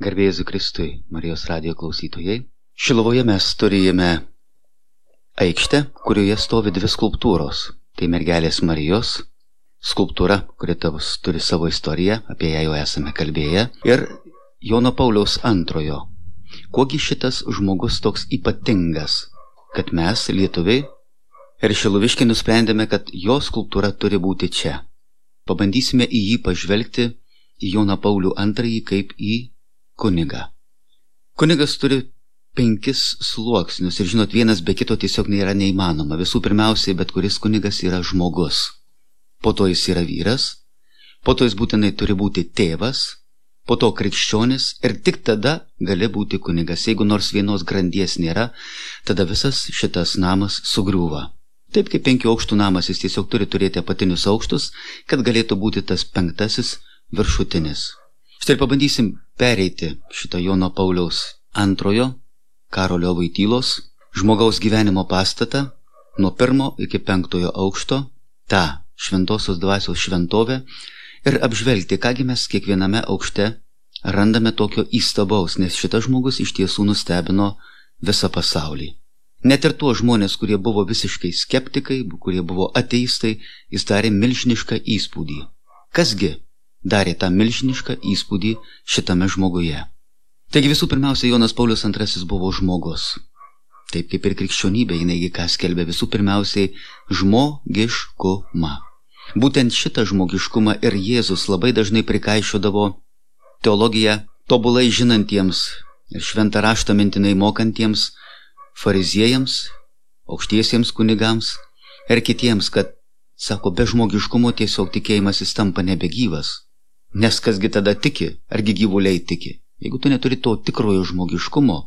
Garbėjai Kristui, Marijos radijo klausytojai. Šilovoje mes turėjome aikštę, kurioje stovi dvi skulptūros. Tai mergelės Marijos skulptūra, kuri tavus turi savo istoriją, apie ją jau esame kalbėję, ir Jono Pauliaus antrojo. Kuogi šitas žmogus toks ypatingas, kad mes, lietuviai, ir šiloviškai nusprendėme, kad jo skulptūra turi būti čia. Pabandysime į jį pažvelgti, į Joną Paulių antrąjį kaip į kunigą. Kunigas turi penkis sluoksnius ir žinot, vienas be kito tiesiog nėra neįmanoma. Visų pirmiausiai, bet kuris kunigas yra žmogus. Po to jis yra vyras, po to jis būtinai turi būti tėvas, po to krikščionis ir tik tada gali būti kunigas. Jeigu nors vienos grandies nėra, tada visas šitas namas sugriūva. Taip kaip penkių aukštų namas jis tiesiog turi turėti apatinius aukštus, kad galėtų būti tas penktasis viršutinis. Štai ir pabandysim pereiti šitą Jono Pauliaus antrojo Karolio Vaitylos žmogaus gyvenimo pastatą nuo pirmo iki penktojo aukšto, tą šventosios dvasios šventovę ir apžvelgti, kągi mes kiekviename aukšte randame tokio įstabaus, nes šitas žmogus iš tiesų nustebino visą pasaulį. Net ir tuos žmonės, kurie buvo visiškai skeptikai, kurie buvo ateistai, jis darė milžinišką įspūdį. Kasgi darė tą milžinišką įspūdį šitame žmoguje. Taigi visų pirmiausia, Jonas Paulius II buvo žmogus. Taip kaip ir krikščionybė, jinai ką skelbė visų pirmiausiai žmogiškumą. Būtent šitą žmogiškumą ir Jėzus labai dažnai prikaišiodavo teologiją tobulai žinantiems ir šventą raštą mintinai mokantiems fariziejams, aukštiesiems kunigams ir kitiems, kad, sako, be žmogiškumo tiesiog tikėjimas jis tampa nebegyvas. Nes kasgi tada tiki, argi gyvuliai tiki. Jeigu tu neturi to tikrojo žmogiškumo,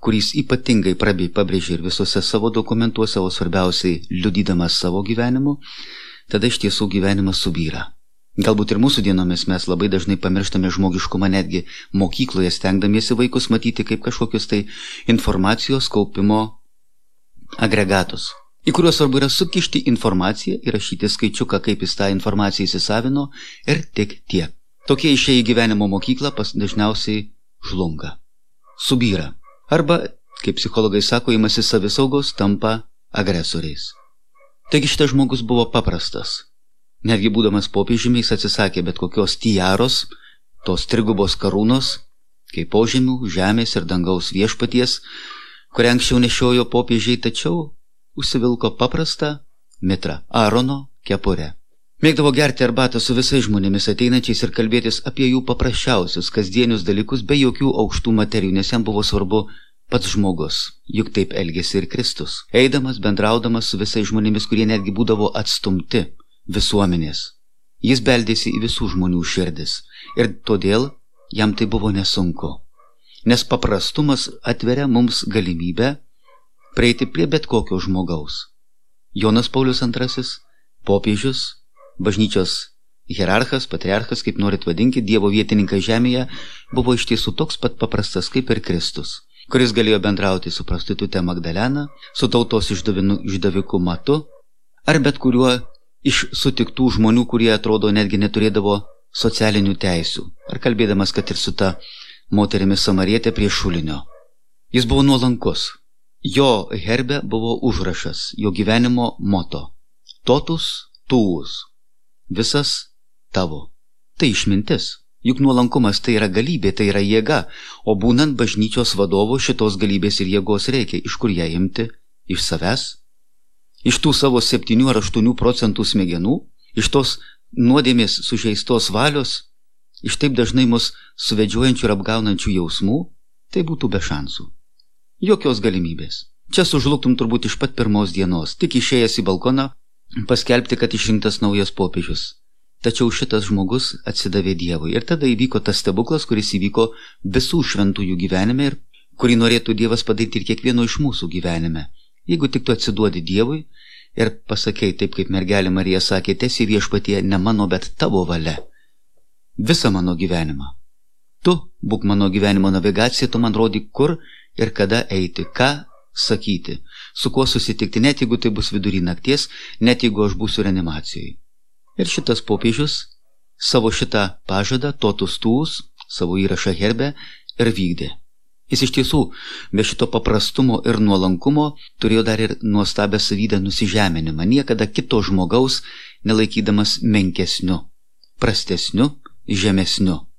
kuris ypatingai pabrėžia ir visose savo dokumentuose, o svarbiausiai liudydamas savo gyvenimu, tada iš tiesų gyvenimas subyra. Galbūt ir mūsų dienomis mes labai dažnai pamirštame žmogiškumą netgi mokykloje, stengdamiesi vaikus matyti kaip kažkokius tai informacijos kaupimo agregatus į kuriuos svarbu yra sukišti informaciją, įrašyti skaičiuką, kaip jis tą informaciją įsisavino ir tik tiek. Tokie išėjai gyvenimo mokyklą pas dažniausiai žlunga, subyra. Arba, kaip psichologai sako, imasi savisaugos, tampa agresoriais. Taigi šitas žmogus buvo paprastas. Netgi būdamas popiežymiais atsisakė bet kokios tiaros, tos trigubos karūnos, kaip požemių, žemės ir dangaus viešpaties, kurią anksčiau nešiojo popiežiai, tačiau užsivilko paprastą mitrą Aarono kepurę. Mėgdavo gerti arbatą su visais žmonėmis ateinančiais ir kalbėtis apie jų paprasčiausius kasdienius dalykus be jokių aukštų materijų, nes jam buvo svarbu pats žmogus, juk taip elgėsi ir Kristus, eidamas bendraudamas su visais žmonėmis, kurie netgi būdavo atstumti visuomenės. Jis beldėsi į visų žmonių širdis ir todėl jam tai buvo nesunku, nes paprastumas atveria mums galimybę prieiti prie bet kokio žmogaus. Jonas Paulius II, popiežius, bažnyčios hierarchas, patriarchas, kaip norit vadinkit, Dievo vietininkas žemėje, buvo iš tiesų toks pat paprastas kaip ir Kristus, kuris galėjo bendrauti su prostitutė Magdalena, su tautos išdaviku Matu, ar bet kuriuo iš sutiktų žmonių, kurie atrodo netgi neturėdavo socialinių teisių, ar kalbėdamas, kad ir su ta moterimi Samarietė prie šulinio. Jis buvo nuolankus, Jo herbe buvo užrašas, jo gyvenimo moto - totus tuus - visas tavo. Tai išmintis. Juk nuolankumas tai yra galybė, tai yra jėga, o būnant bažnyčios vadovu šitos galybės ir jėgos reikia. Iš kur ją imti? Iš savęs? Iš tų savo 7 ar 8 procentų smegenų? Iš tos nuodėmės sužeistos valios? Iš taip dažnai mus suvedžiojančių ir apgaunančių jausmų? Tai būtų be šansų. Jokios galimybės. Čia sužlugtum turbūt iš pat pirmos dienos, tik išėjęs į balkoną paskelbti, kad išrinktas naujas popiežius. Tačiau šitas žmogus atsidavė Dievui. Ir tada įvyko tas stebuklas, kuris įvyko visų šventųjų gyvenime ir kurį norėtų Dievas padaryti ir kiekvieno iš mūsų gyvenime. Jeigu tik tu atsiduodi Dievui ir pasakei taip, kaip mergelė Marija sakė, tiesi viešpatie ne mano, bet tavo valia. Visą mano gyvenimą. Tu būk mano gyvenimo navigacija, tu man rodi, kur ir kada eiti, ką sakyti, su kuo susitikti, net jeigu tai bus vidury nakties, net jeigu aš būsiu reanimacijai. Ir šitas popiežius savo šitą pažadą, totus tūs, savo įrašą herbę ir vykdė. Jis iš tiesų, be šito paprastumo ir nuolankumo, turėjo dar ir nuostabę savydę nusižeminimą, niekada kito žmogaus nelaikydamas menkesniu, prastesniu, žemesniu.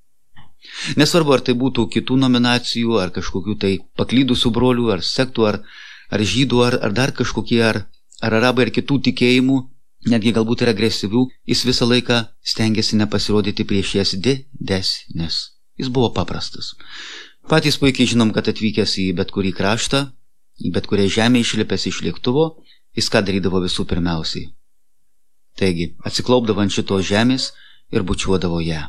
Nesvarbu, ar tai būtų kitų nominacijų, ar kažkokių tai paklydusių brolių, ar sektų, ar, ar žydų, ar, ar dar kažkokie, ar, ar arabai, ar kitų tikėjimų, netgi galbūt ir agresyvių, jis visą laiką stengiasi nepasirodyti prieš jas didesnis. Jis buvo paprastas. Patys puikiai žinom, kad atvykęs į bet kurį kraštą, į bet kurią žemę išlipęs iš lėktuvo, jis ką darydavo visų pirmiausiai. Taigi, atsiklaupdavo ant šitos žemės ir bučiuodavo ją.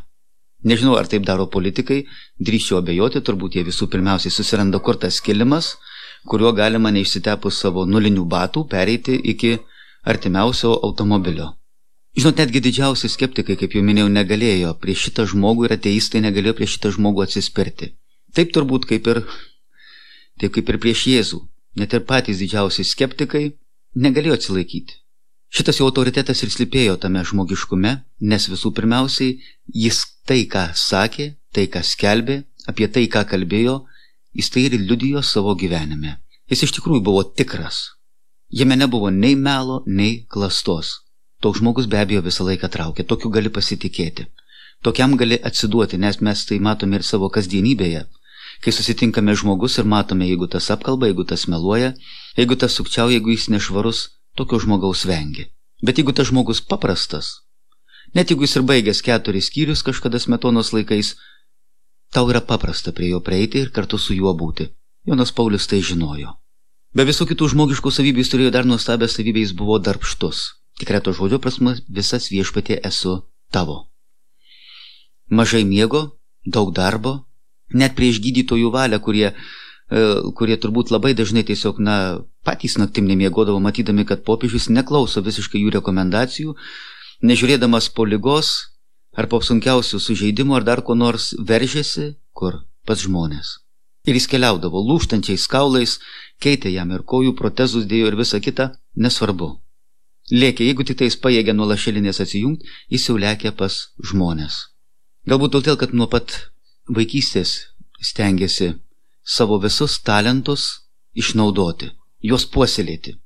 Nežinau, ar taip daro politikai, drįšiu abejoti, turbūt jie visų pirmiausiai susiranda kur tas kilimas, kuriuo galima neišsitepus savo nulinių batų pereiti iki artimiausio automobilio. Žinot, netgi didžiausi skeptikai, kaip jau minėjau, negalėjo prieš šitą žmogų ir ateistai negalėjo prieš šitą žmogų atsispirti. Taip turbūt kaip ir, taip kaip ir prieš Jėzų. Net ir patys didžiausi skeptikai negalėjo atsilaikyti. Šitas jo autoritetas ir slipėjo tame žmogiškume, nes visų pirmiausiai jis tai, ką sakė, tai, ką skelbė, apie tai, ką kalbėjo, jis tai ir liudijo savo gyvenime. Jis iš tikrųjų buvo tikras. Jame nebuvo nei melo, nei klastos. Toks žmogus be abejo visą laiką traukė, tokiu gali pasitikėti. Tokiam gali atsiduoti, nes mes tai matome ir savo kasdienybėje. Kai susitinkame žmogus ir matome, jeigu tas apkalba, jeigu tas meluoja, jeigu tas sukčiauja, jeigu jis nešvarus, tokio žmogaus vengi. Bet jeigu tas žmogus paprastas, net jeigu jis ir baigęs keturis skyrius kažkada smetonos laikais, tau yra paprasta prie jo prieiti ir kartu su juo būti. Jonas Paulius tai žinojo. Be visų kitų žmogiškų savybių jis turėjo dar nuostabę savybę, jis buvo darbštus. Tikrai to žodžio prasme visas viešpatė esu tavo. Mažai miego, daug darbo, net prieš gydytojų valią, kurie, kurie turbūt labai dažnai tiesiog, na, patys naktim nemiegodavo, matydami, kad popiežius neklauso visiškai jų rekomendacijų, nežiūrėdamas po lygos ar po sunkiausių sužeidimų ar dar ko nors veržėsi, kur pas žmonės. Ir jis keliaudavo lūštančiais kaulais, keitė jam ir kojų protezus dėjo ir visa kita, nesvarbu. Lėkė, jeigu tik tais pajėgė nuo lašelinės atsijungti, jis jau lėkė pas žmonės. Galbūt todėl, kad nuo pat vaikystės stengiasi savo visus talentus išnaudoti, juos puoselėti.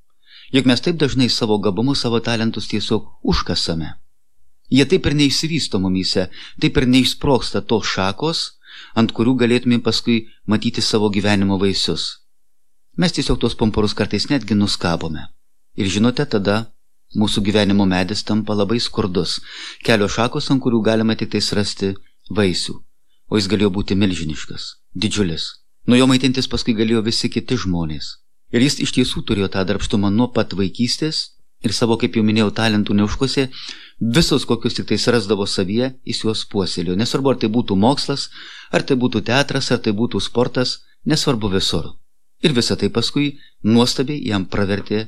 Juk mes taip dažnai savo gabumus, savo talentus tiesiog užkasame. Jie taip ir neišsivysto mumyse, taip ir neišsproksta tos šakos, ant kurių galėtume paskui matyti savo gyvenimo vaisius. Mes tiesiog tos pomporus kartais netgi nuskabome. Ir žinote, tada mūsų gyvenimo medis tampa labai skurdus, kelio šakos, ant kurių galima tik tais rasti vaisių o jis galėjo būti milžiniškas, didžiulis. Nuo jo maitintis paskui galėjo visi kiti žmonės. Ir jis iš tiesų turėjo tą darbštumą nuo pat vaikystės ir savo, kaip jau minėjau, talentų neužkosė, visus kokius tik tai rasdavo savyje, jis juos puoselėjo. Nesvarbu, ar tai būtų mokslas, ar tai būtų teatras, ar tai būtų sportas, nesvarbu visur. Ir visą tai paskui nuostabiai jam pravertė,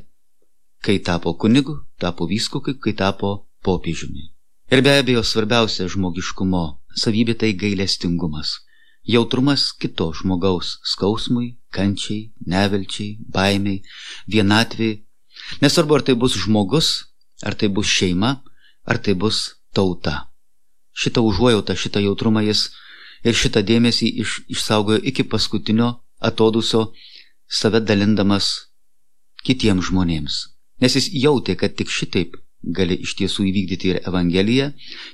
kai tapo kunigu, tapo vyskukai, kai tapo popiežiumi. Ir be abejo svarbiausia žmogiškumo savybė tai gailestingumas. Jautrumas kito žmogaus skausmui, kančiai, nevilčiai, baimiai, vienatviai. Nesvarbu, ar tai bus žmogus, ar tai bus šeima, ar tai bus tauta. Šitą užuojautą, šitą jautrumą jis ir šitą dėmesį iš, išsaugojo iki paskutinio atodusio, save dalindamas kitiems žmonėms. Nes jis jautė, kad tik šitaip gali iš tiesų įvykdyti ir Evangeliją,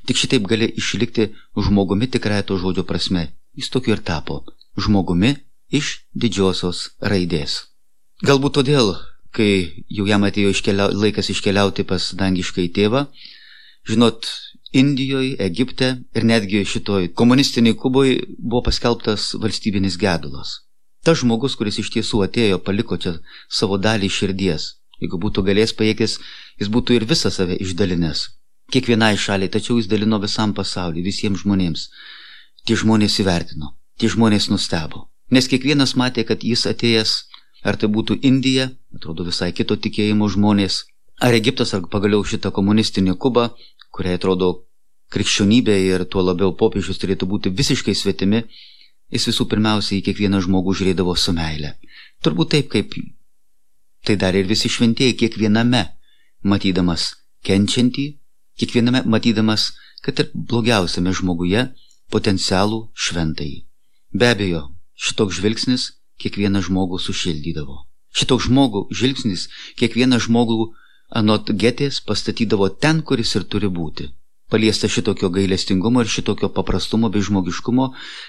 tik šitaip gali išlikti žmogumi tikrąją to žodžio prasme. Jis tokiu ir tapo - žmogumi iš didžiosios raidės. Galbūt todėl, kai jau jam atėjo iškelia, laikas iškeliauti pas dangiškai tėvą, žinot, Indijoje, Egipte ir netgi šitoj komunistiniai Kuboje buvo paskelbtas valstybinis gedulas. Tas žmogus, kuris iš tiesų atėjo, paliko čia savo dalį širdies, Jeigu būtų galės pajėgęs, jis būtų ir visą save išdalinęs. Kiekvienai šaliai, tačiau jis dalino visam pasauliu, visiems žmonėms. Tie žmonės įvertino, tie žmonės nustebo. Nes kiekvienas matė, kad jis atėjęs, ar tai būtų Indija, atrodo visai kito tikėjimo žmonės, ar Egiptas, ar pagaliau šitą komunistinį Kubą, kuriai atrodo krikščionybė ir tuo labiau popiežius turėtų būti visiškai svetimi, jis visų pirmiausia į kiekvieną žmogų žiūrėdavo su meile. Turbūt taip, kaip Tai darė ir visi šventieji kiekviename, matydamas kenčiantį, kiekviename matydamas, kad ir blogiausiame žmoguje potencialų šventai. Be abejo, šitoks žvilgsnis kiekvieną žmogų sušildydavo. Šitoks žmogų žvilgsnis kiekvieną žmogų anot getės pastatydavo ten, kuris ir turi būti. Paliesta šitokio gailestingumo ir šitokio paprastumo bei žmogiškumo,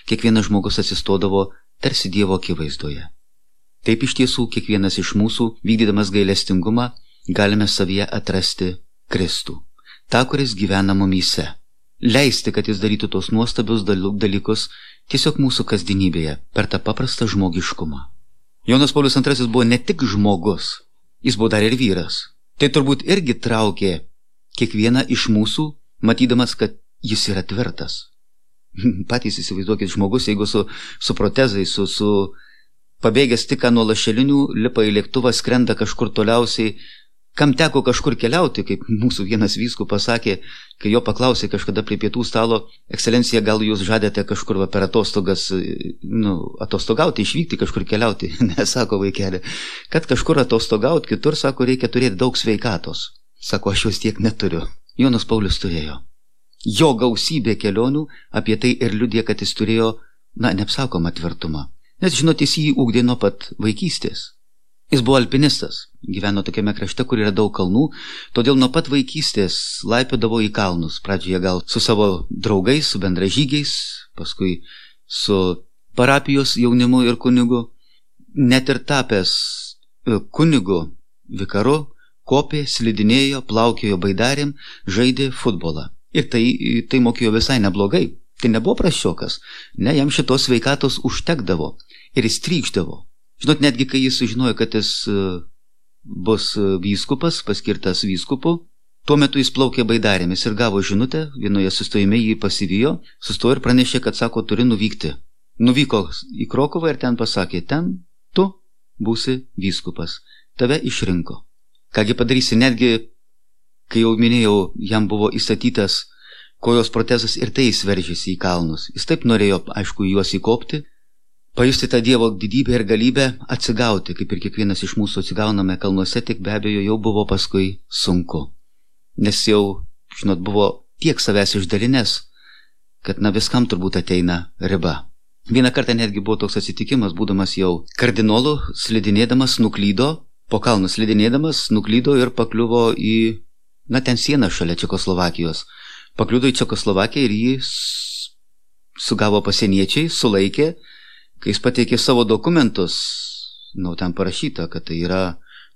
kiekvienas žmogus atsistodavo tarsi Dievo akivaizdoje. Taip iš tiesų kiekvienas iš mūsų, vykdydamas gailestingumą, galime savyje atrasti Kristų, tą, kuris gyvena mumyse. Leisti, kad jis darytų tos nuostabius dalykus tiesiog mūsų kasdienybėje, per tą paprastą žmogiškumą. Jonas Paulius II buvo ne tik žmogus, jis buvo dar ir vyras. Tai turbūt irgi traukė kiekvieną iš mūsų, matydamas, kad jis yra tvirtas. Patys įsivaizduokit žmogus, jeigu su, su protezai, su, su pabėgęs tik nuo lašelinių, lipa į lėktuvą, skrenda kažkur toliausiai, kam teko kažkur keliauti, kaip mūsų vienas vyskų pasakė, kai jo paklausė kažkada prie pietų stalo, ekscelencija, gal jūs žadate kažkur va, per atostogas, nu, atostogauti, išvykti kažkur keliauti, nesako vaikelė, kad kažkur atostogauti, kitur, sako, reikia turėti daug sveikatos. Sako, aš jos tiek neturiu. Jonas Paulius turėjo. Jo gausybė kelionių apie tai ir liudė, kad jis turėjo, na, neapsakomą tvirtumą. Nes žinot, jis jį ūkdė nuo pat vaikystės. Jis buvo alpinistas, gyveno tokiame krašte, kur yra daug kalnų, todėl nuo pat vaikystės laipiodavo į kalnus. Pradžioje gal su savo draugais, su bendražygiais, paskui su parapijos jaunimu ir kunigu. Net ir tapęs e, kunigu, vikaru, kopė, slidinėjo, plaukėjo baidarėm, žaidė futbolą. Ir tai, tai mokėjo visai neblogai. Tai nebuvo praščiokas. Ne, jam šitos sveikatos užtekdavo ir jis trykšdavo. Žinot, netgi kai jis sužinojo, kad jis e, bus e, vyskupas, paskirtas vyskupu, tuo metu jis plaukė baidarėmis ir gavo žinutę, vienoje sustojime jį pasivijo, sustojo ir pranešė, kad sako, turi nuvykti. Nuvyko į Krokovą ir ten pasakė, ten tu būsi vyskupas, tave išrinko. Kągi padarysi, netgi, kai jau minėjau, jam buvo įstatytas kojos protezas ir tai jis veržėsi į kalnus. Jis taip norėjo, aišku, juos įkopti, pajusti tą Dievo didybę ir galybę, atsigauti, kaip ir kiekvienas iš mūsų atsigauname kalnuose, tik be abejo jau buvo paskui sunku. Nes jau, žinot, buvo tiek savęs išdalinės, kad na viskam turbūt ateina riba. Vieną kartą netgi buvo toks atsitikimas, būdamas jau kardinolu, slidinėdamas nuklydo, po kalnų slidinėdamas nuklydo ir pakliuvo į, na ten sieną šalia Čekoslovakijos pakliudo į Čekoslovakiją ir jį sugavo pasieniečiai, sulaikė, kai jis pateikė savo dokumentus, nu, ten parašyta, kad tai yra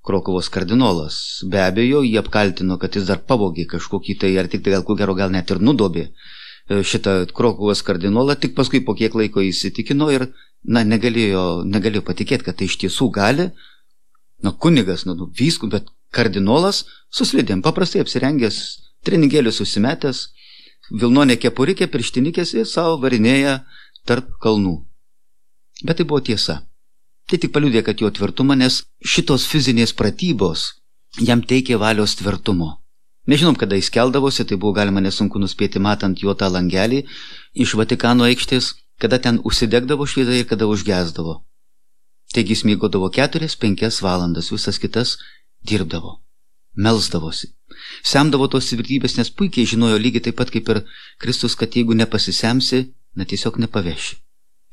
Krokovos kardinolas. Be abejo, jį apkaltino, kad jis dar pavogė kažkokį tai, ar tik tai gal ko gero, gal net ir nudobė e, šitą Krokovos kardinolą, tik paskui po kiek laiko įsitikino ir, na, negalėjo, negalėjo patikėti, kad tai iš tiesų gali, na, kunigas, nu, vyskų, bet kardinolas suslidėm, paprastai apsirengęs treningėlius užsimetęs, Vilnonė kepurikė, pirštinikės ir savo varinėja tarp kalnų. Bet tai buvo tiesa. Tai tik paliudė, kad jo tvirtumą, nes šitos fizinės pratybos jam teikė valios tvirtumo. Nežinom, kada jis keldavosi, tai buvo galima nesunku nuspėti matant jo tą langelį iš Vatikano aikštės, kada ten užsidegdavo šviesa ir kada užgesdavo. Taigi jis mėgodavo 4-5 valandas, visas kitas dirbdavo, melsdavosi semdavo tos vertybės, nes puikiai žinojo lygiai taip pat kaip ir Kristus, kad jeigu nepasisemsi, na tiesiog nepaveši.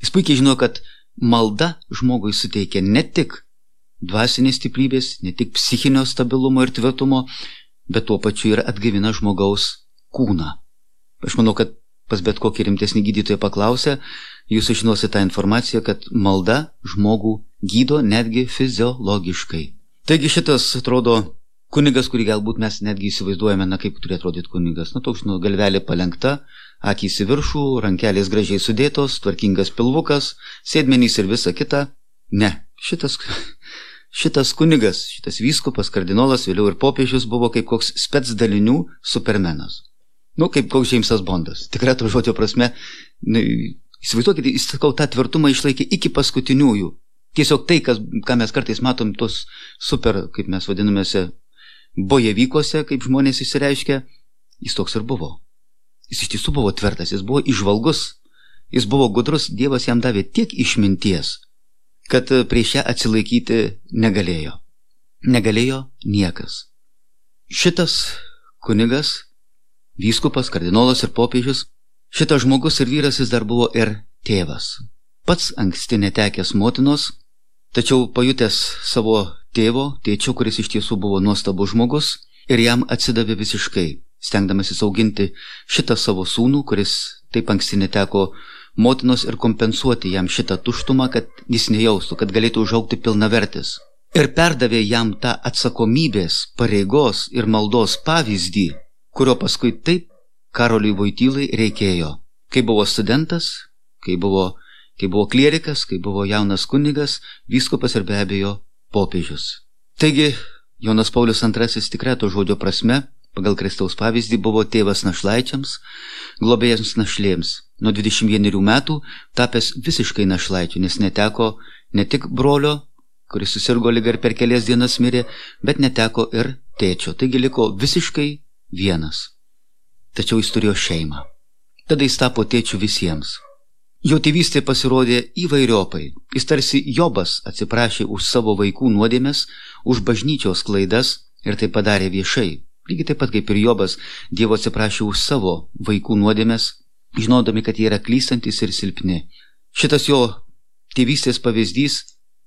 Jis puikiai žinojo, kad malda žmogui suteikia ne tik dvasinės stiprybės, ne tik psichinio stabilumo ir tvirtumo, bet tuo pačiu ir atgavina žmogaus kūną. Aš manau, kad pas bet kokį rimtesnį gydytoją paklausę, jūs sužinosite tą informaciją, kad malda žmogų gydo netgi fiziologiškai. Taigi šitas atrodo Kunigas, kurį galbūt mes netgi įsivaizduojame, na kaip turi atrodyti kunigas, na toks, nu, galvelė palengta, akys į viršų, rankelės gražiai sudėtos, tvarkingas pilvukas, sėdmenys ir visa kita. Ne, šitas, šitas kunigas, šitas vyskupas, kardinolas, vėliau ir popiežius buvo kaip koks spetsdalinių supermenas. Nu, kaip koks Džeimsas Bondas. Tikrai to žodžio prasme, nu, įsivaizduokite, jis, sakau, tą tvirtumą išlaikė iki paskutiniųjų. Tiesiog tai, kas, ką mes kartais matom, tos super, kaip mes vadinamėse, bojevykose, kaip žmonės įsireiškia, jis toks ir buvo. Jis iš tiesų buvo tvirtas, jis buvo išvalgus, jis buvo gudrus, Dievas jam davė tiek išminties, kad prieš ją atsilaikyti negalėjo. Negalėjo niekas. Šitas kunigas, vyskupas, kardinolas ir popiežius Šitas žmogus ir vyras jis dar buvo ir tėvas. Pats anksti netekęs motinos, tačiau pajutęs savo tėvo, tėčio, kuris iš tiesų buvo nuostabus žmogus ir jam atsidavė visiškai, stengdamasis auginti šitą savo sūnų, kuris taip anksti neteko motinos ir kompensuoti jam šitą tuštumą, kad jis nejaustų, kad galėtų užaukti pilnavertis. Ir perdavė jam tą atsakomybės, pareigos ir maldos pavyzdį, kurio paskui taip Karoliui Vojtylai reikėjo. Kai buvo studentas, kai buvo, kai buvo klierikas, kai buvo jaunas kunigas, vyskupas ir be abejo popiežius. Taigi, Jonas Paulius II tikrai to žodžio prasme, pagal Kristaus pavyzdį, buvo tėvas našlaičiams, globėjas našlėms. Nuo 21 metų tapęs visiškai našlaičiu, nes neteko ne tik brolio, kuris susirgo lyg ir per kelias dienas mirė, bet neteko ir tėčio. Taigi liko visiškai vienas. Tačiau jis turėjo šeimą. Tada jis tapo tėčiu visiems. Jo tėvystė pasirodė įvairiopai. Jis tarsi Jobas atsiprašė už savo vaikų nuodėmės, už bažnyčios klaidas ir tai padarė viešai. Lygiai taip pat kaip ir Jobas, Dievo atsiprašė už savo vaikų nuodėmės, žinodami, kad jie yra klystantis ir silpni. Šitas jo tėvystės pavyzdys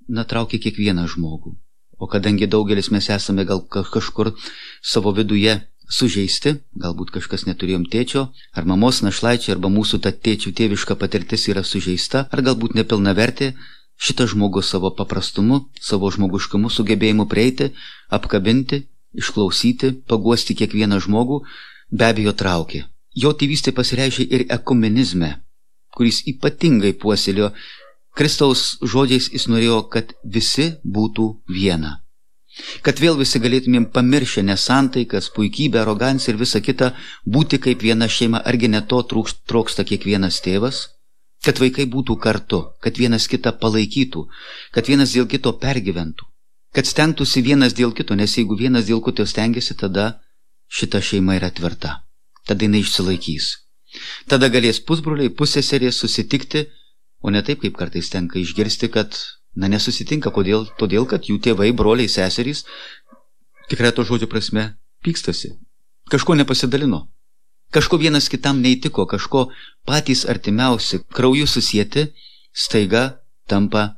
natraukė kiekvieną žmogų. O kadangi daugelis mes esame gal kažkur savo viduje sužeisti, galbūt kažkas neturėjom tėčio, ar mamos našlaičiai, arba mūsų ta tėčių tėviška patirtis yra sužeista, ar galbūt nepilna vertė, šitas žmogus savo paprastumu, savo žmoguškumu sugebėjimu prieiti, apkabinti, išklausyti, paguosti kiekvieną žmogų, be abejo traukė. Jo tėvystė pasireiškia ir ekumenizme, kuris ypatingai puoselėjo Kristaus žodžiais jis norėjo, kad visi būtų viena. Kad vėl visi galėtumėm pamiršę nesantaikas, puikybę, aroganciją ir visą kitą, būti kaip viena šeima, argi ne to troksta kiekvienas tėvas? Kad vaikai būtų kartu, kad vienas kitą palaikytų, kad vienas dėl kito pergyventų, kad stengtųsi vienas dėl kito, nes jeigu vienas dėl kito stengiasi, tada šita šeima yra tvirta, tada jinai išsilaikys. Tada galės pusbroliai, pusseserės susitikti, o ne taip, kaip kartais tenka išgirsti, kad Na nesusitinka, kodėl? Todėl, kad jų tėvai, broliai, seserys, tikrai to žodžio prasme, pykstasi. Kažko nepasidalino. Kažko vienas kitam neįtiko, kažko patys artimiausi, krauju susijęti, staiga tampa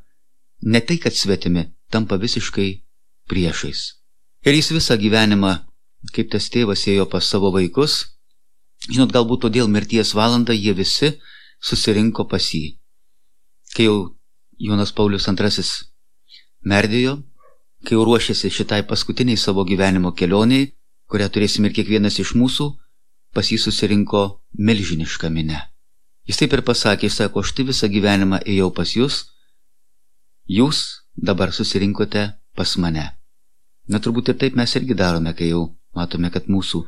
ne tai, kad svetimi, tampa visiškai priešais. Ir jis visą gyvenimą, kaip tas tėvas ėjo pas savo vaikus, žinot, galbūt todėl mirties valandą jie visi susirinko pas jį. Kai jau Jonas Paulius II merdėjo, kai jau ruošėsi šitai paskutiniai savo gyvenimo kelioniai, kurią turėsim ir kiekvienas iš mūsų, pas jį susirinko milžiniška minė. Jis taip ir pasakė, jis sako, aš tai visą gyvenimą ėjau pas jūs, jūs dabar susirinkote pas mane. Na turbūt ir taip mes irgi darome, kai jau matome, kad mūsų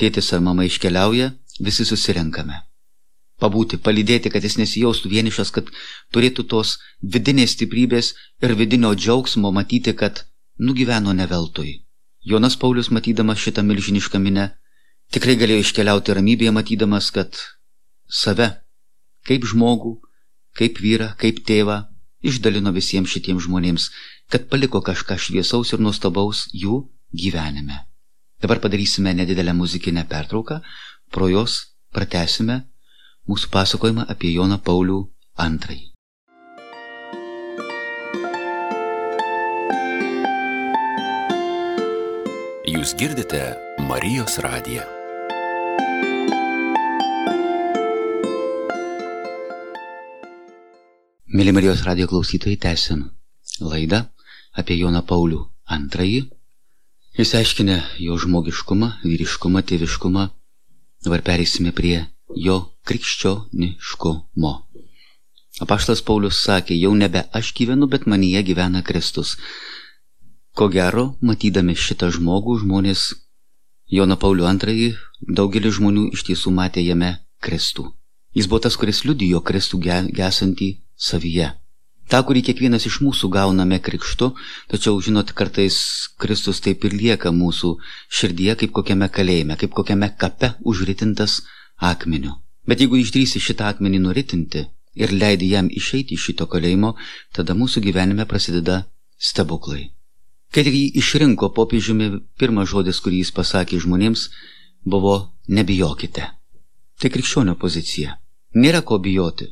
tėtis ar mama iškeliauja, visi susirenkame pabūti, palydėti, kad jis nesijaustų vienišas, kad turėtų tos vidinės stiprybės ir vidinio džiaugsmo matyti, kad nugyveno ne veltui. Jonas Paulius, matydamas šitą milžinišką minę, tikrai galėjo iškeliauti ramybėje, matydamas, kad save, kaip žmogų, kaip vyrą, kaip tėvą, išdalino visiems šitiems žmonėms, kad paliko kažką šviesaus ir nuostabaus jų gyvenime. Dabar padarysime nedidelę muzikinę pertrauką, pro jos pratesime mūsų pasakojimą apie Joną Paulių II. Jūs girdite Marijos radiją. Mėly Marijos radijo klausytojai, tęsim laidą apie Joną Paulių II. Jis aiškinę jo žmogiškumą, vyriškumą, tėviškumą. Dabar perėsime prie jo krikščioniškumo. Apaštas Paulius sakė, jau nebe aš gyvenu, bet manyje gyvena Kristus. Ko gero, matydami šitą žmogų, žmonės Joną Paulių II, daugelis žmonių iš tiesų matė jame Kristų. Jis buvo tas, kuris liudijo Kristų gesantį savyje. Ta, kurį kiekvienas iš mūsų gauname krikštu, tačiau, žinot, kartais Kristus taip ir lieka mūsų širdyje kaip kokiame kalėjime, kaip kokiame kape užritintas akmeniu. Bet jeigu išdrysi šitą akmenį nuritinti ir leidi jam išeiti iš šito kalėjimo, tada mūsų gyvenime prasideda stebuklai. Kai tik jį išrinko popiežiumi, pirmas žodis, kurį jis pasakė žmonėms, buvo nebijokite. Tai krikščionio pozicija. Nėra ko bijoti.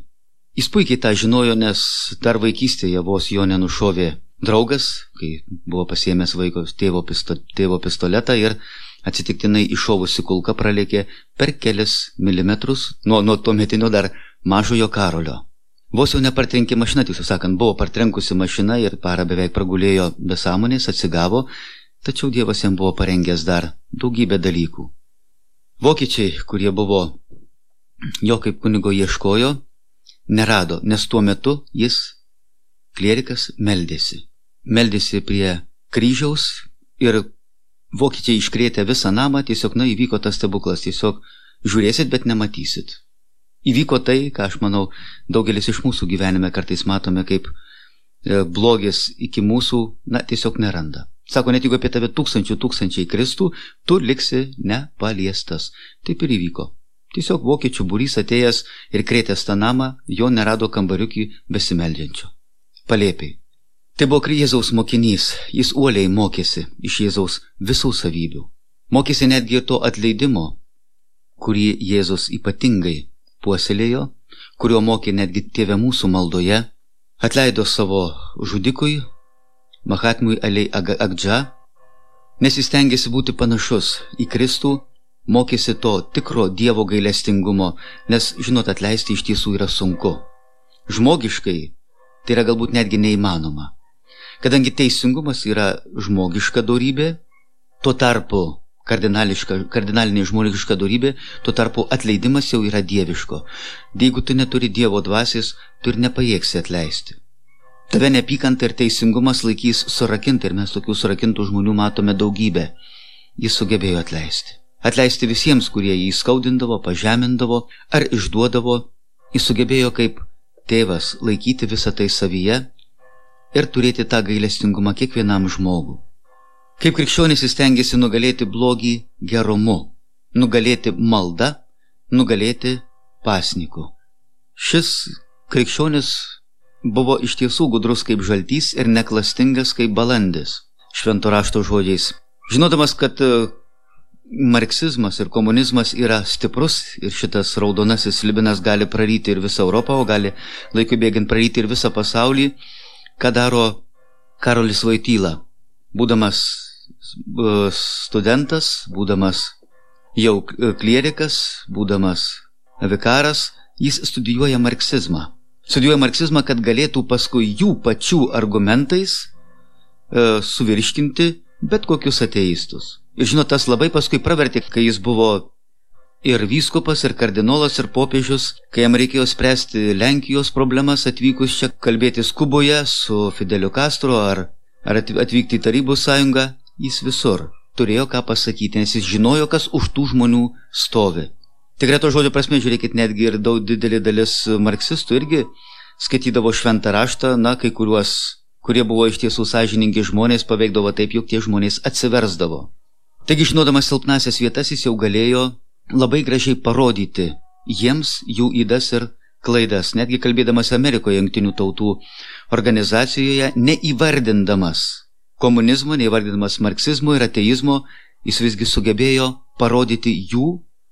Jis puikiai tą žinojo, nes dar vaikystėje vos jo nenušovė draugas, kai buvo pasiemęs vaiko tėvo, pisto, tėvo pistoletą ir atsitiktinai iššovusi kulka pralėkė per kelias milimetrus nuo, nuo to metinio dar mažojo karolio. Vos jau nepartrenkė mašina, tiesą sakant, buvo partrenkusi mašina ir parą beveik pragulėjo be sąmonės, atsigavo, tačiau Dievas jam buvo parengęs dar daugybę dalykų. Vokiečiai, kurie buvo jo kaip kunigo ieškojo, nerado, nes tuo metu jis, klierikas, meldėsi. Meldėsi prie kryžiaus ir vokiečiai iškrėtė visą namą, tiesiog, na, įvyko tas stebuklas, tiesiog žiūrėsit, bet nematysit įvyko tai, ką aš manau daugelis iš mūsų gyvenime kartais matome kaip e, blogis iki mūsų, na, tiesiog neranda. Sako, net jeigu apie tave tūkstančių tūkstančiai kristų, tu liksi nepaliestas. Taip ir įvyko. Tiesiog vokiečių būrys atėjęs ir krėtęs tą namą, jo nerado kambariukį besimeldžiančio. Palėpiai. Tai buvo Jėzaus mokinys, jis uoliai mokėsi iš Jėzaus visų savybių. Mokėsi netgi ir to atleidimo, kurį Jėzus ypatingai puoselėjo, kurio mokė netgi tėvė mūsų maldoje, atleido savo žudikui, Mahatmui Aliai Agdža, nes jis tengiasi būti panašus į Kristų, mokėsi to tikro Dievo gailestingumo, nes, žinot, atleisti iš tiesų yra sunku. Žmogiškai tai yra galbūt netgi neįmanoma. Kadangi teisingumas yra žmogiška darybė, tuo tarpu kardinalinė žmogiška darybė, tuo tarpu atleidimas jau yra dieviško. Jeigu tu neturi Dievo dvasės, tu ir nepajėgsi atleisti. Tave nepykanta ir teisingumas laikys surakinti ir mes tokių surakintų žmonių matome daugybę. Jis sugebėjo atleisti. Atleisti visiems, kurie jį skaudindavo, pažemindavo ar išduodavo, jis sugebėjo kaip tėvas laikyti visą tai savyje ir turėti tą gailestingumą kiekvienam žmogui. Kaip krikščionis jis tengiasi nugalėti blogį gerumu, nugalėti maldą, nugalėti pasniku. Šis krikščionis buvo iš tiesų gudrus kaip žaltys ir neklastingas kaip balandis, švento rašto žodžiais. Žinodamas, kad marksizmas ir komunizmas yra stiprus ir šitas raudonasis libinas gali praryti ir visą Europą, o gali laiku bėgiant praryti ir visą pasaulį, ką daro Karolis Vaityla, būdamas studentas, būdamas jau klierikas, būdamas vikaras, jis studijuoja marksizmą. Studijuoja marksizmą, kad galėtų paskui jų pačių argumentais e, suvirškinti bet kokius ateistus. Ir žinot, tas labai paskui pravertė, kai jis buvo ir vyskupas, ir kardinolas, ir popiežius, kai jam reikėjo spręsti Lenkijos problemas atvykus čia kalbėtis Kuboje su Fideliu Castro ar, ar atvykti į Tarybų sąjungą, jis visur turėjo ką pasakyti, nes jis žinojo, kas už tų žmonių stovi. Tikrai to žodžio prasme, žiūrėkit, netgi ir daug didelė dalis marksistų irgi skaitydavo šventą raštą, na, kai kuriuos, kurie buvo iš tiesų sąžiningi žmonės, paveikdavo taip, jog tie žmonės atsiversdavo. Taigi, žinodamas silpnasias vietas, jis jau galėjo labai gražiai parodyti jiems jų įdas ir klaidas, netgi kalbėdamas Amerikoje jungtinių tautų organizacijoje, neįvardindamas komunizmo, neįvardinamas marksizmo ir ateizmo, jis visgi sugebėjo parodyti jų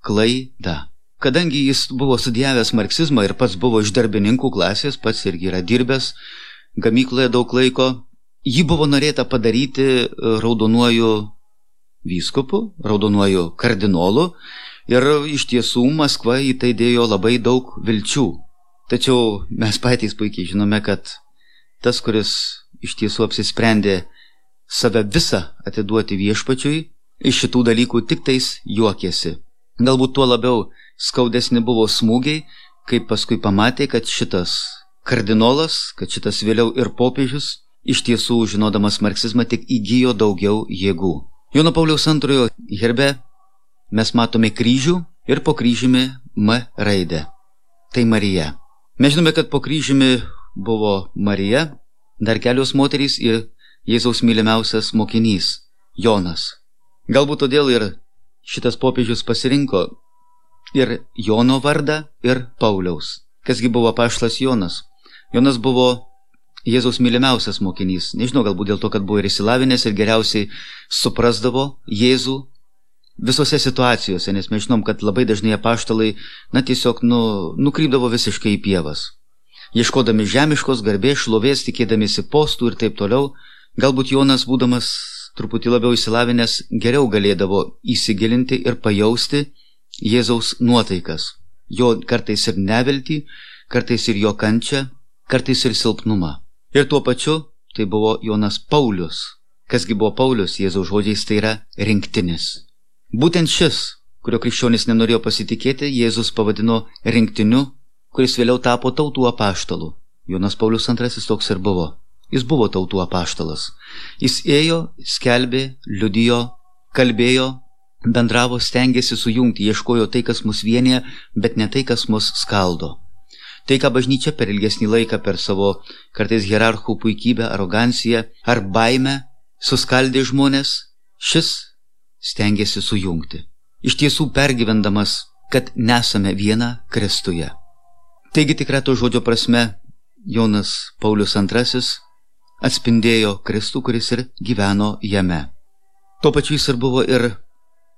klaidą. Kadangi jis buvo studijavęs marksizmą ir pats buvo iš darbininkų klasės, pats irgi yra dirbęs gamykloje daug laiko, jį buvo norėta padaryti e, raudonuoju vyskupu, raudonuoju kardinolu ir iš tiesų Maskva į tai dėjo labai daug vilčių. Tačiau mes patys puikiai žinome, kad tas, kuris iš tiesų apsisprendė save visą atiduoti viešpačiui, iš šitų dalykų tik tais juokėsi. Galbūt tuo labiau skaudesni buvo smūgiai, kai paskui pamatė, kad šitas kardinolas, kad šitas vėliau ir popiežius, iš tiesų, žinodamas marksizmą, tik įgyjo daugiau jėgų. Jono Pauliaus antrojo herbe mes matome kryžių ir po kryžiumi M raidę. Tai Marija. Mes žinome, kad po kryžiumi buvo Marija, dar kelios moterys ir Jėzaus mylimiausias mokinys - Jonas. Galbūt todėl ir šitas popiežius pasirinko ir Jono vardą, ir Pauliaus. Kasgi buvo paštas Jonas? Jonas buvo Jėzaus mylimiausias mokinys. Nežinau, galbūt dėl to, kad buvo ir įsilavinęs ir geriausiai suprasdavo Jėzų, visose situacijose, nes mes žinom, kad labai dažnai apaštalai, na tiesiog nu, nukrypdavo visiškai į pievas. Ieškodami žemiškos garbės, šlovės, tikėdamėsi postų ir taip toliau, galbūt Jonas, būdamas truputį labiau įsilavinęs, geriau galėdavo įsigilinti ir pajausti Jėzaus nuotaikas. Jo kartais ir neviltį, kartais ir jo kančią, kartais ir silpnumą. Ir tuo pačiu tai buvo Jonas Paulius. Kasgi buvo Paulius, Jėzaus žodžiais tai yra rinktinis. Būtent šis, kurio krikščionis nenorėjo pasitikėti, Jėzus pavadino rinktiniu, kuris vėliau tapo tautų apaštalu. Jonas Paulius II toks ir buvo. Jis buvo tautų apaštalas. Jis ėjo, skelbė, liudijo, kalbėjo, bendravo, stengiasi sujungti, ieškojo tai, kas mus vienyje, bet ne tai, kas mus skaldo. Tai, ką bažnyčia per ilgesnį laiką, per savo kartais hierarchų puikybę, aroganciją ar baimę suskaldė žmonės, šis stengiasi sujungti. Iš tiesų pergyvendamas, kad nesame viena Kristuje. Taigi tikra to žodžio prasme Jonas Paulius II atspindėjo Kristų, kuris ir gyveno jame. Tuo pačiu jis ir buvo ir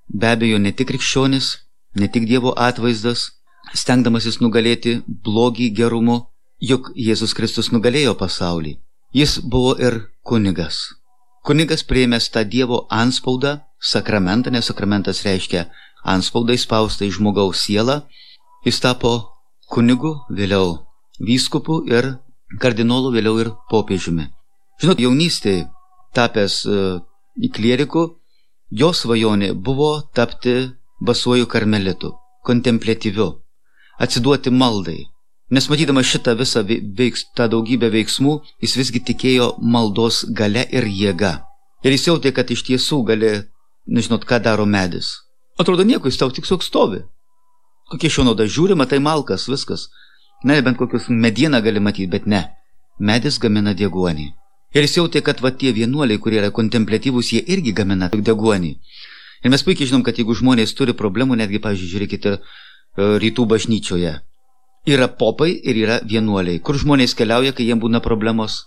be abejo ne tik krikščionis, ne tik Dievo atvaizdas, stengdamasis nugalėti blogį gerumu, juk Jėzus Kristus nugalėjo pasaulį. Jis buvo ir kunigas. Kunigas prieimęs tą Dievo anspaudą sakramentą, nes sakramentas reiškia anspaudą įspaustą į žmogaus sielą, jis tapo kunigu, vėliau vyskupu ir kardinolu, vėliau ir popiežiumi. Žinot, jaunystėje tapęs uh, į klierikų, jo svajonė buvo tapti basuoju karmelitu, kontemplatyviu, atsiduoti maldai. Nes matydamas šitą visą veiks, tą daugybę veiksmų, jis visgi tikėjo maldos gale ir jėga. Ir jis jautė, kad iš tiesų gali nežinot, ką daro medis. Atrodo, nieko, jis tau tiesiog stovi. Kokie šio nauda žiūri, matai malkas, viskas. Na, bent kokius medieną gali matyti, bet ne. Medis gamina deguonį. Ir jis jautė, kad va tie vienuoliai, kurie yra kontemplatyvūs, jie irgi gamina deguonį. Ir mes puikiai žinom, kad jeigu žmonės turi problemų, netgi, pavyzdžiui, žiūrėkite, rytų bažnyčioje. Yra popai ir yra vienuoliai, kur žmonės keliauja, kai jiems būna problemos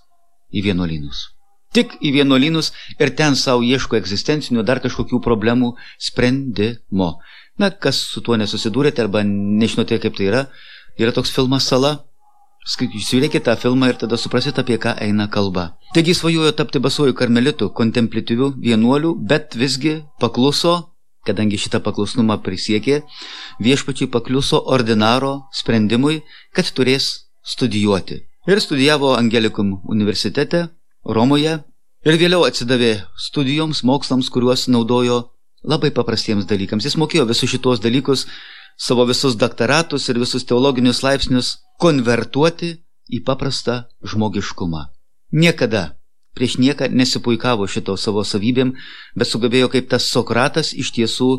į vienuolynus tik į vienuolynus ir ten savo ieško egzistencinių dar kažkokių problemų sprendimo. Na, kas su tuo nesusidūrėte arba nežinote, kaip tai yra, yra toks filmas Sala. Žiūrėkite tą filmą ir tada suprasite, apie ką eina kalba. Taigi svajojo tapti basuoju karmelitu, kontemplatyviu vienuoliu, bet visgi pakluso, kadangi šitą paklusnumą prisiekė, viešpačiai pakliuso ordinaro sprendimui, kad turės studijuoti. Ir studijavo Angelikum universitete, Romoje ir vėliau atsidavė studijoms, mokslams, kuriuos naudojo labai paprastiems dalykams. Jis mokėjo visus šitos dalykus, savo visus doktoratus ir visus teologinius laipsnius konvertuoti į paprastą žmogiškumą. Niekada prieš nieką nesipuikavo šito savo savybėm, bet sugebėjo kaip tas Sokratas iš tiesų,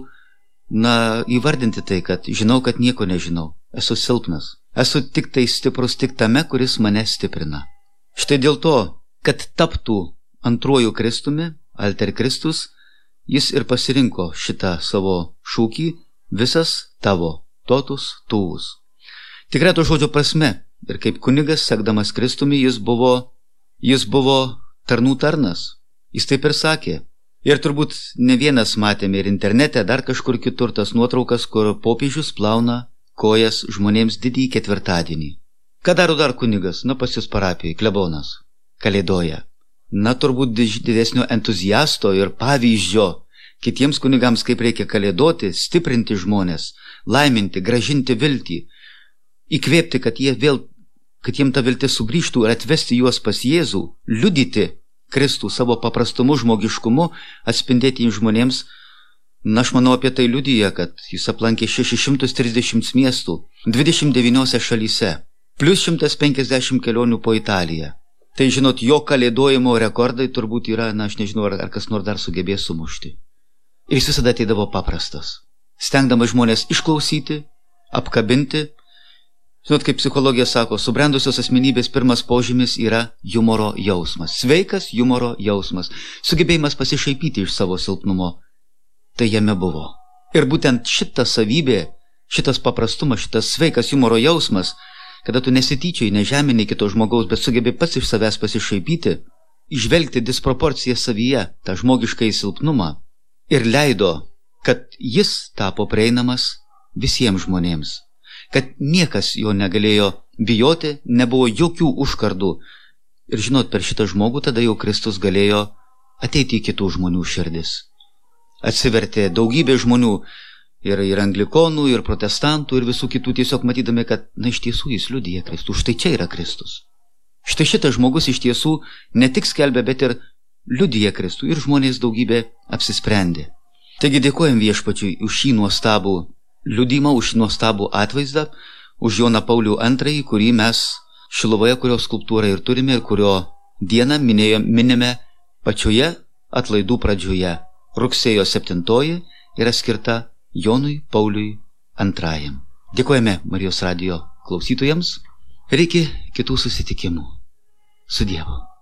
na, įvardinti tai, kad žinau, kad nieko nežinau, esu silpnas, esu tik tai stiprus tik tame, kuris mane stiprina. Štai dėl to kad taptų antruoju Kristumi, Alter Kristus, jis ir pasirinko šitą savo šūkį visas tavo, totus tuvus. Tikrai to žodžio prasme, ir kaip kunigas, sekdamas Kristumi, jis buvo, jis buvo tarnų tarnas. Jis taip ir sakė. Ir turbūt ne vienas matėme ir internete, dar kažkur kitur tas nuotraukas, kur popiežius plauna kojas žmonėms didįjį ketvirtadienį. Ką daro dar kunigas, na pas jūs parapijai, klebonas kalėdoja. Na turbūt didesnio entuziasto ir pavyzdžio kitiems kunigams, kaip reikia kalėdoti, stiprinti žmonės, laiminti, gražinti viltį, įkvėpti, kad jie vėl, kad jiem ta viltis sugrįžtų ir atvesti juos pas Jėzų, liudyti Kristų savo paprastumu, žmogiškumu, atspindėti žmonėms. Na, aš manau apie tai liudyja, kad jis aplankė 630 miestų 29 šalyse, plus 150 kelionių po Italiją. Tai žinot, jo kalėdojimo rekordai turbūt yra, na aš nežinau, ar, ar kas nors dar sugebės sumušti. Ir jis visada ateidavo paprastas. Stengdamas žmonės išklausyti, apkabinti. Žinot, kaip psichologija sako, subrendusios asmenybės pirmas požymis yra humoro jausmas. Sveikas humoro jausmas. Sugebėjimas pasišaipyti iš savo silpnumo. Tai jame buvo. Ir būtent šita savybė, šitas paprastumas, šitas sveikas humoro jausmas – kada tu nesityčiai, nežemini kito žmogaus, bet sugebi pats iš savęs pasišaipyti, išvelgti disproporciją savyje, tą žmogišką įsilpnumą ir leido kad jis tapo prieinamas visiems žmonėms, kad niekas jo negalėjo bijoti, nebuvo jokių užkardų. Ir žinot, per šitą žmogų tada jau Kristus galėjo ateiti į kitų žmonių širdis. Atsivertė daugybė žmonių, ir, ir anglikonų, ir protestantų, ir visų kitų, tiesiog matydami, kad, na, iš tiesų jis liudyja Kristų, štai čia yra Kristus. Štai šitas žmogus iš tiesų ne tik skelbia, bet ir liudyja Kristų, ir žmonės daugybė apsisprendė. Taigi dėkojom viešpačiui už šį nuostabų liudymą, už nuostabų atvaizdą, už Joną Paulių II, kurį mes Šilovoje, kurio skulptūrą ir turime ir kurio dieną minėjo, minime pačioje atlaidų pradžioje. Rugsėjo 7 yra skirta Jonui Pauliui II. Dėkojame Marijos radio klausytojams ir iki kitų susitikimų. Su Dievu.